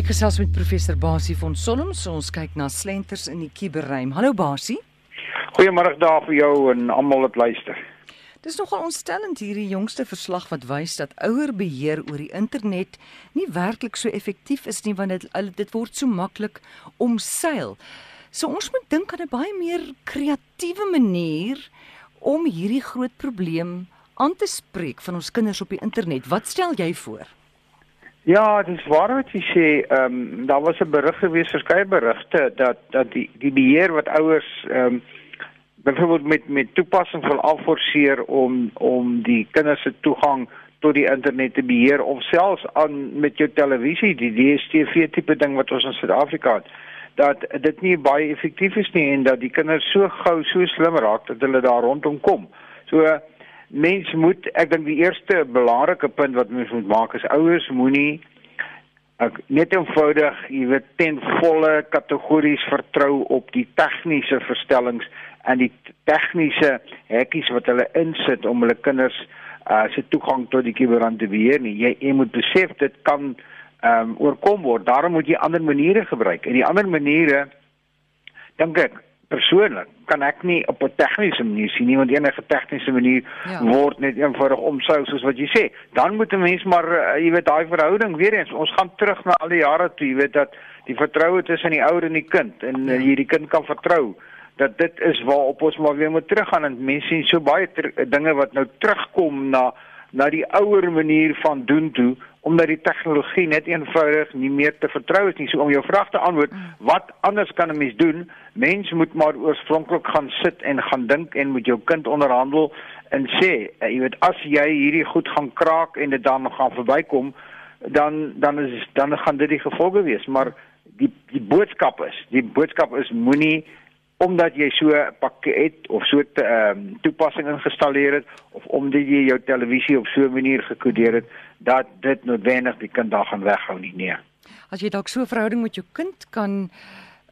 Ek gesels met professor Basie van Solms. Ons kyk na slenters in die kuberruim. Hallo Basie. Goeiemôre daar vir jou en almal wat luister. Dis nogal ontstellend hierdie jongste verslag wat wys dat ouer beheer oor die internet nie werklik so effektief is nie want dit dit word so maklik omseil. So ons moet dink aan 'n baie meer kreatiewe manier om hierdie groot probleem aan te spreek van ons kinders op die internet. Wat stel jy voor? Ja, dit is waar wat jy sê. Ehm um, daar was 'n berig gewees, verskeie berigte dat dat die die beheer wat ouers ehm um, byvoorbeeld met met toepassing wil afforceer om om die kinders se toegang tot die internet te beheer of selfs aan met jou televisie, die DStv tipe ding wat ons in Suid-Afrika het dat dit nie baie effektief is nie en dat die kinders so gou so slim raak dat hulle daar rondom kom. So mens moet ek dink die eerste belangrike punt wat mens moet maak is ouers moenie ek net eenvoudig jy weet ten volle kategories vertrou op die tegniese verstellings en die tegniese hekkies wat hulle insit om hulle kinders uh, se toegang tot die kuberant te beheer nie. Jy, jy moet besef dit kan ehm um, oorkom word. Daarom moet jy ander maniere gebruik. En die ander maniere dink ek persoonlik kan ek nie op 'n tegniese manier sien nie want enige tegniese manier ja. word net eenvoudig omsou soos wat jy sê. Dan moet 'n mens maar uh, jy weet daai verhouding weer eens ons gaan terug na al die jare toe jy weet dat die vertroue tussen die ouer en die kind en uh, hierdie kind kan vertrou dat dit is waarop ons maar weer moet teruggaan en mense sien so baie dinge wat nou terugkom na na die ouer manier van doen toe omdat die tegnologie net eenvoudig nie meer te vertrou is nie. So om jou vraag te antwoord, wat anders kan 'n mens doen? Mens moet maar oorspronklik gaan sit en gaan dink en met jou kind onderhandel en sê, eh, jy weet as jy hierdie goed gaan kraak en dit dan gaan verbykom, dan dan is dan gaan dit die gevolge wees, maar die die boodskap is, die boodskap is moenie omdat jy so 'n pakket of so 'n um, toepassing geïnstalleer het of omdat jy jou televisie op so 'n manier gekodeer het dat dit noodwendig die kind daar gaan weghou nie nee. As jy dalk so 'n verhouding met jou kind kan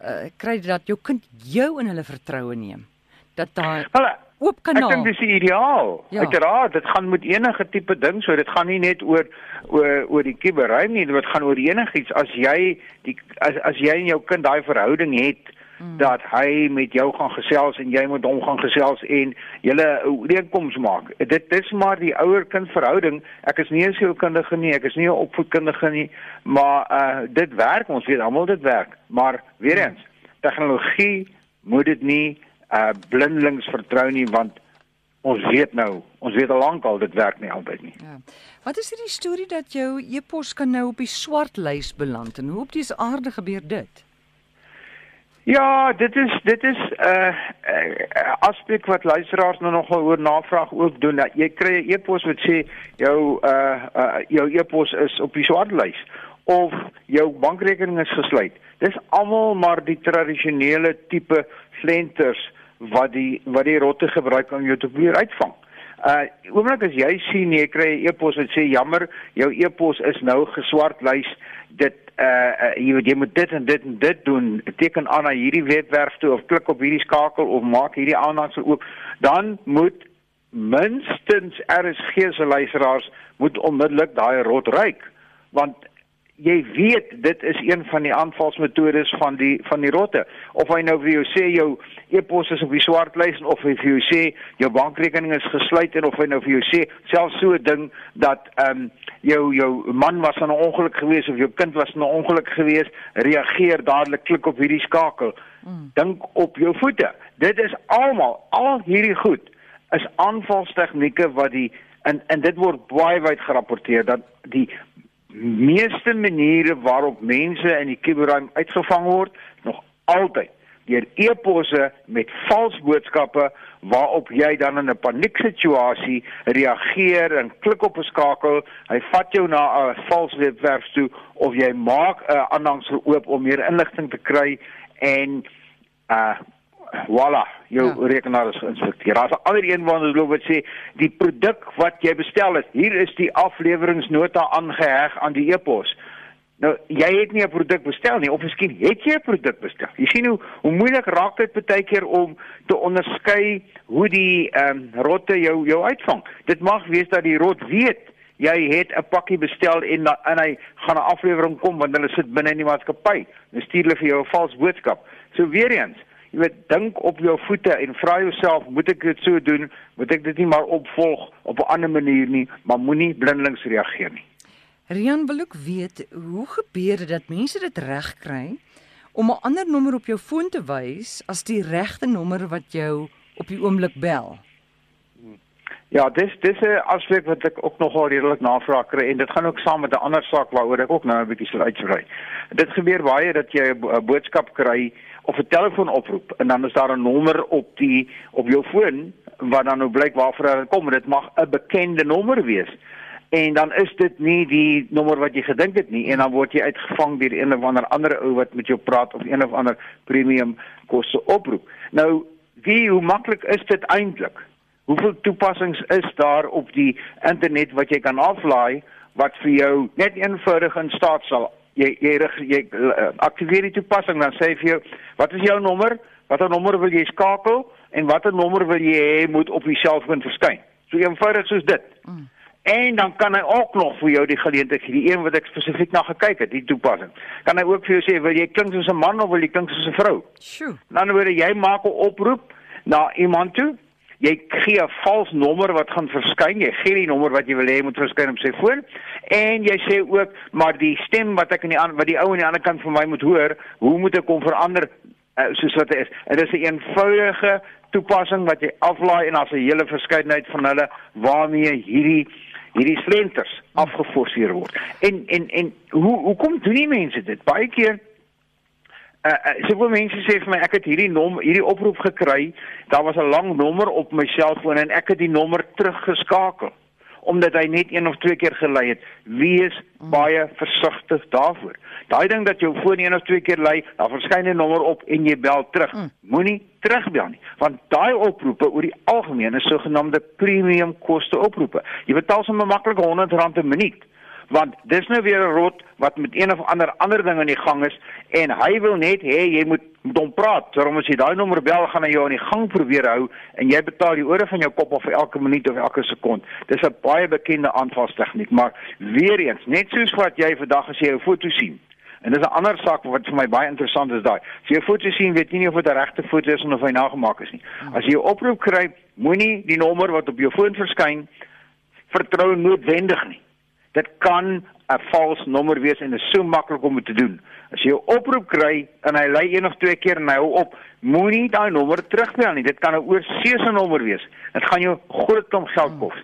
uh, kry dat jou kind jou in hulle vertroue neem. Dat daar Hulle oop kanaal. Ek dink dis ideaal. Ja. Uiteraard, dit gaan met enige tipe ding so. Dit gaan nie net oor oor oor die kuberruim nie, dit gaan oor enigiets. As jy die as as jy en jou kind daai verhouding het, mm. dat hy met jou gaan gesels en jy met hom gaan gesels en julle ooreenkoms maak. Dit dis maar die ouer-kind verhouding. Ek is nie 'n sielkundige nie, ek is nie 'n opvoedkundige nie, maar uh dit werk, ons weet almal dit werk. Maar weer eens, tegnologie moet dit nie uh blindelings vertrou nie want ons weet nou, ons weet al lank al dit werk nie altyd nie. Ja. Wat is hierdie storie dat jou e-pos kan nou op die swart lys beland en hoe op dis aarde gebeur dit? Ja, dit is dit is 'n uh, uh, aspek wat luisteraars nou nogal oor navraag ook doen. Dat jy kry 'n e-pos wat sê jou uh, uh jou e-pos is op die swartlys of jou bankrekening is gesluit. Dis almal maar die tradisionele tipe slenters wat die wat die rotte gebruik om jou te probeer uitvang. Uh oomblik as jy sien jy kry 'n e-pos wat sê jammer, jou e-pos is nou geswartlys. Dit uh, uh jy moet jy moet dit en dit en dit doen. Teken aan na hierdie webwerf toe of klik op hierdie skakel of maak hierdie aanhangsel oop. Dan moet minstens RSG se luisteraars moet onmiddellik daai rot ryk want jy weet dit is een van die aanvalsmetodes van die van die rotte. Of hy nou vir jou sê jou e-pos is op die swartlys of hy vir jou sê jou bankrekening is gesluit en of hy nou vir jou sê selfs so 'n ding dat ehm um, jou jou man was in 'n ongeluk gewees of jou kind was in 'n ongeluk gewees reageer dadelik klik op hierdie skakel. Mm. dink op jou voete. Dit is almal al hierdie goed is aanvalstegnieke wat die en en dit word baie wyd gerapporteer dat die meeste maniere waarop mense in die kuberruim uitgevang word nog altyd deur e-posse met vals boodskappe waarop jy dan in 'n panieksituasie reageer en klik op 'n skakel, hy vat jou na 'n vals webwerf toe of jy maak 'n aanhangsel oop om meer inligting te kry en uh Voilà, jou ja. rekenaar is geïnspekteer. Daar's 'n ander een wat loop wat sê die produk wat jy bestel het, hier is die afleweringsnota aangeheg aan die e-pos. Nou, jy het nie 'n produk bestel nie of miskien het jy 'n produk bestel. Jy sien hoe hoe moeilik raak dit baie keer om te onderskei hoe die ehm um, rotte jou jou uitvang. Dit mag wees dat die rot weet jy het 'n pakkie bestel en en hy gaan 'n aflewering kom want hulle sit binne in die maatskappy. Dan stuur hulle vir jou 'n vals boodskap. So weer eens, jy weet dink op jou voete en vra jouself, moet ek dit so doen? Moet ek dit nie maar opvolg op 'n ander manier nie, maar moenie blindelings reageer nie. Rian wil ook weet hoe gebeur dit dat mense dit reg kry om 'n ander nommer op jou foon te wys as die regte nommer wat jou op die oomblik bel. Ja, dis dis 'n aspek wat ek ook nogal redelik navraag kry en dit gaan ook saam met 'n ander saak waaroor ek ook nou 'n bietjie sal uitbrei. Dit gebeur baie dat jy 'n boodskap kry of 'n telefoonoproep en dan is daar 'n nommer op die op jou foon wat dan nou blyk waarvoor dit kom dit mag 'n bekende nommer wees. En dan is dit nie die nommer wat jy gedink het nie en dan word jy uitgevang deur een of ander ander ou wat met jou praat of een of ander premium kosse oproep. Nou, wie hoe maklik is dit eintlik? Hoeveel toepassings is daar op die internet wat jy kan aflaai wat vir jou net eenvoudig in staat sal? Jy jy jy uh, aktiveer die toepassing dan sê vir jou wat is jou nommer? Watter nommer wil jy skakel en watter nommer wil jy hê moet op die selfoon verskyn? So eenvoudig soos dit. Mm. en dan kan hy ook nog vir jou die geleentheid gee die een wat ek spesifiek na gekyk het die toepassing. Kan hy ook vir jou sê wil jy klink soos 'n man of wil jy klink soos 'n vrou? Sjoe. Dan word jy maak 'n oproep na iemand toe jy gee 'n vals nommer wat gaan verskyn. Jy gee die nommer wat jy wil hê moet verskyn op sy foon en jy sê ook maar die stem wat ek in die wat die ou aan die ander kant van my moet hoor, hoe moet ek hom verander uh, soos wat hy is? En dit is 'n eenvoudige toepassing wat jy aflaai en daar's 'n hele verskeidenheid van hulle waarmee hierdie hierdie slenters afgeforceer word. En en en hoe hoe kom doen die mense dit? Baie keer Uh, uh, soveel mense sê vir my ek het hierdie nommer hierdie oproep gekry. Daar was 'n lang nommer op my selfoon en ek het die nommer teruggeskakel omdat hy net een of twee keer gelei het. Wees mm. baie versigtig daarvoor. Daai ding dat jou foon een of twee keer lei, daar verskyn 'n nommer op en jy bel terug. Mm. Moenie terugbel nie, want daai oproepe oor die algemeen is sogenaamde premium koste oproepe. Jy betaal sommer maklik R100 'n minuut want dis nou weer 'n rot wat met een of ander ander ding aan die gang is en hy wil net hê jy moet met hom praat. Daarom as jy daai nommer bel, gaan hy jou aan die gang probeer hou en jy betaal die ore van jou kop of elke minuut of elke sekond. Dis 'n baie bekende aanvalstegniek, maar weer eens, net soos wat jy vandag as jy 'n foto sien. En dis 'n ander saak wat vir my baie interessant is daai. As jy 'n foto sien, weet jy nie of dit 'n regte foto is of hy nagemaak is nie. As jy 'n oproep kry, moenie die nommer wat op jou foon verskyn vertrou noodwendig nie. Dit kan 'n vals nommer wees en is so maklik om dit te doen. As jy 'n oproep kry en hy lei een of twee keer en hy hou op, moenie daai nommer terugbel nie. Dit kan 'n oorseese nommer wees. Dit gaan jou groot klomp geld kos.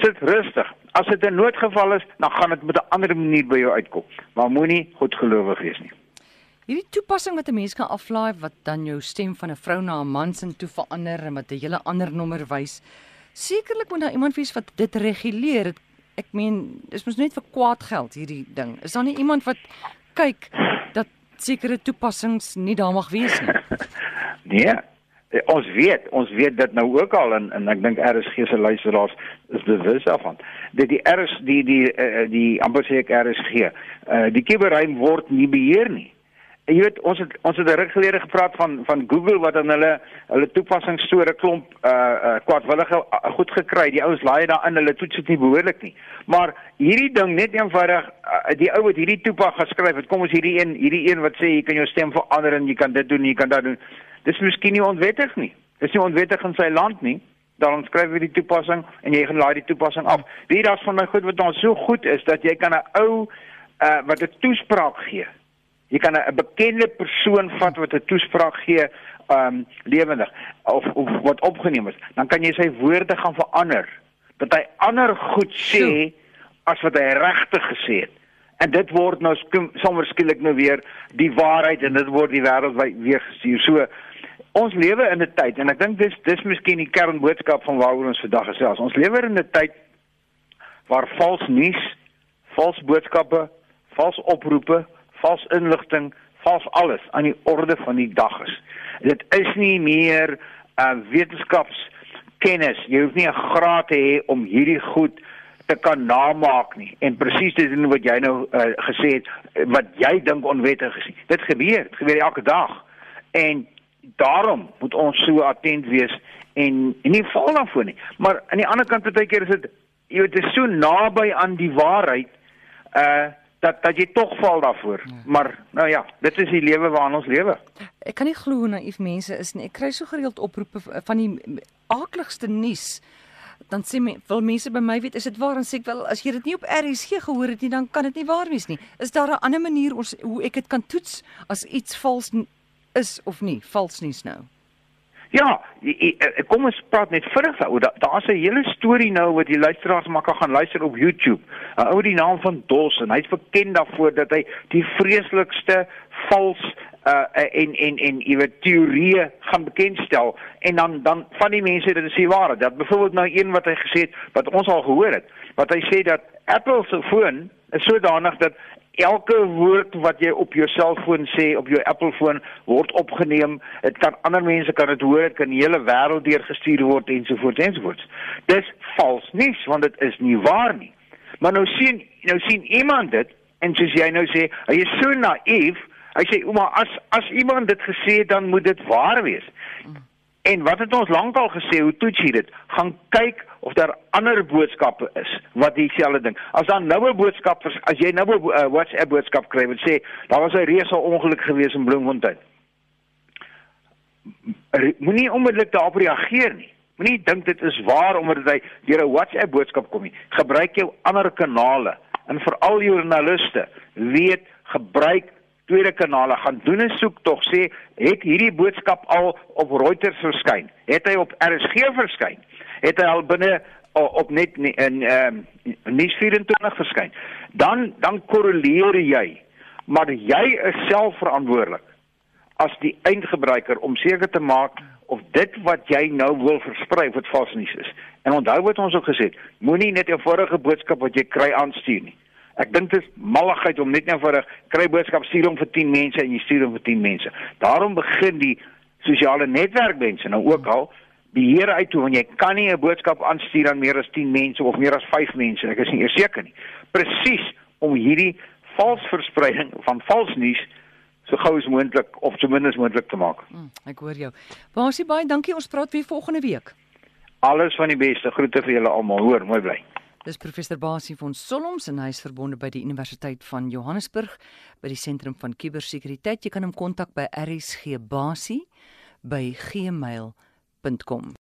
Sit rustig. As dit 'n noodgeval is, dan gaan dit met 'n ander manier by jou uitkom. Maar moenie goedgelowig wees nie. Hierdie toepassing wat 'n mens kan aflaai wat dan jou stem van 'n vrou na 'n man se toe verander en wat 'n hele ander nommer wys. Sekerlik moet daar iemand wees wat dit reguleer. Dit ek meen dis mos net vir kwaad geld hierdie ding. Is daar nie iemand wat kyk dat sekere toepassings nie daar mag wees nie? nee. Eh, ons weet, ons weet dit nou ook al en en ek dink RSG se luisteraars is bewus daarvan. Dat die RS die die die, eh, die amper sê ek RSG, uh, die kiberruim word nie beheer nie. En jy weet ons het ons het reg gelede gepraat van van Google wat dan hulle hulle toepassings so 'n klomp uh uh kwadwillige uh, goed gekry. Die ouens laai daarin, hulle toets dit nie behoorlik nie. Maar hierdie ding net eenvoudig uh, die ou wat hierdie toepas geskryf het, kom ons hierdie een hierdie een wat sê jy kan jou stem verander en jy kan dit doen, jy kan dat doen. Dis miskien nie onwettig nie. Dis nie onwettig in sy land nie. Dan skryf jy die toepassing en jy gaan laai die toepassing af. Wie daar's van my goed wat dan so goed is dat jy kan 'n ou uh wat 'n toespraak gee Jy kan 'n bekende persoon vat wat 'n toespraak gee, ehm um, lewendig of, of wat opgeneem is, dan kan jy sy woorde gaan verander dat hy ander goed sê as wat hy regtig gesê het. En dit word nou sommer skielik nou weer die waarheid en dit word die wêreld weer gestuur. So ons lewe in 'n tyd en ek dink dis dis miskien die kernboodskap van waaroor ons vandag gesels. Ons lewe in 'n tyd waar vals nuus, vals boodskappe, vals oproepe vals inligting, vals alles aan die orde van die dag is. Dit is nie meer uh, wetenskapskennis. Jy hoef nie 'n graad te hê om hierdie goed te kan namaak nie. En presies dit is wat jy nou uh, gesê het wat jy dink onwettig is. Dit gebeur, dit gebeur elke dag. En daarom moet ons so attent wees en en nie val daarvoor nie. Maar aan die ander kant baie keer is dit jy weet dit is so naby aan die waarheid uh dat dat jy tog val daarvoor. Ja. Maar nou ja, dit is die lewe waarin ons lewe. Ek kan nie glo hoe naïef mense is nie. Ek kry so gereeld oproepe van die aakligste nuus. Dan sê my, wil mense by my weet is dit waar en sê ek wel as jy dit nie op RSG gehoor het nie dan kan dit nie waar wees nie. Is daar 'n ander manier ons hoe ek dit kan toets as iets vals is of nie? Vals nuus nou. Ja, eh, kom ons praat net vinnig daaroor. Daar's 'n hele storie nou wat die luisteraars maar kan gaan luister op YouTube. 'n Ou die naam van Dos en hy's bekend daarvoor dat hy die vreeslikste vals uh en en en iewe teorieë gaan bekendstel en dan dan van die mense dit is nie waar dat byvoorbeeld nou een wat hy gesê het wat ons al gehoor het wat hy sê dat Apple se foon is sodanig dat elke woord wat jy op jou selfoon sê op jou Apple foon word opgeneem. Dit kan ander mense kan dit hoor, dit kan die hele wêreld deurgestuur word ensovoorts ensovoorts. Dis vals nuus want dit is nie waar nie. Maar nou sien nou sien iemand dit en soos jy nou sê, hy is so naïef. Hy sê, "Ouma, as as iemand dit gesê het, dan moet dit waar wees." En wat het ons lankal gesê, hoe toets jy dit? Gaan kyk of daar ander boodskappe is wat dieselfde ding. As daar nou 'n boodskap as jy nou 'n uh, WhatsApp boodskap kry wat sê daar was 'n reuse ongeluk gewees in Bloemfontein. Moenie onmiddellik daarop reageer nie. Moenie dink dit is waar omdat hy deur 'n WhatsApp boodskap kom nie. Gebruik jou ander kanale en veral joernaliste weet gebruik tweede kanale gaan doen 'n soektog sê het hierdie boodskap al op Reuters verskyn het hy op RSG verskyn het hy al binne op net in ehm um, nuus 24 verskyn. Dan dan korreleer jy maar jy is self verantwoordelik as die eindgebruiker om seker te maak of dit wat jy nou wil versprei wat vals nuus is. En onthou wat ons ook gesê het moenie net 'n vorige boodskap wat jy kry aanstuur nie. Ek dink dit is malligheid om net net vir 'n kry boodskap stuur hom vir 10 mense en jy stuur hom vir 10 mense. Daarom begin die sosiale netwerkmense nou ook al beheer uit hoe want jy kan nie 'n boodskap aanstuur aan meer as 10 mense of meer as 5 mense. Ek is nie eers seker nie. Presies om hierdie vals verspreiding van vals nuus so gou as moontlik of ten minste moontlik te maak. Hmm, ek hoor jou. Baie baie dankie. Ons praat weer volgende week. Alles van die beste. Groete vir julle almal. Hoor, mooi bly. Dis professor Basie van Solms en hy is verbonde by die Universiteit van Johannesburg by die sentrum van kubersekuriteit. Jy kan hom kontak by rsgbasie by gmail.com. www.facebook.com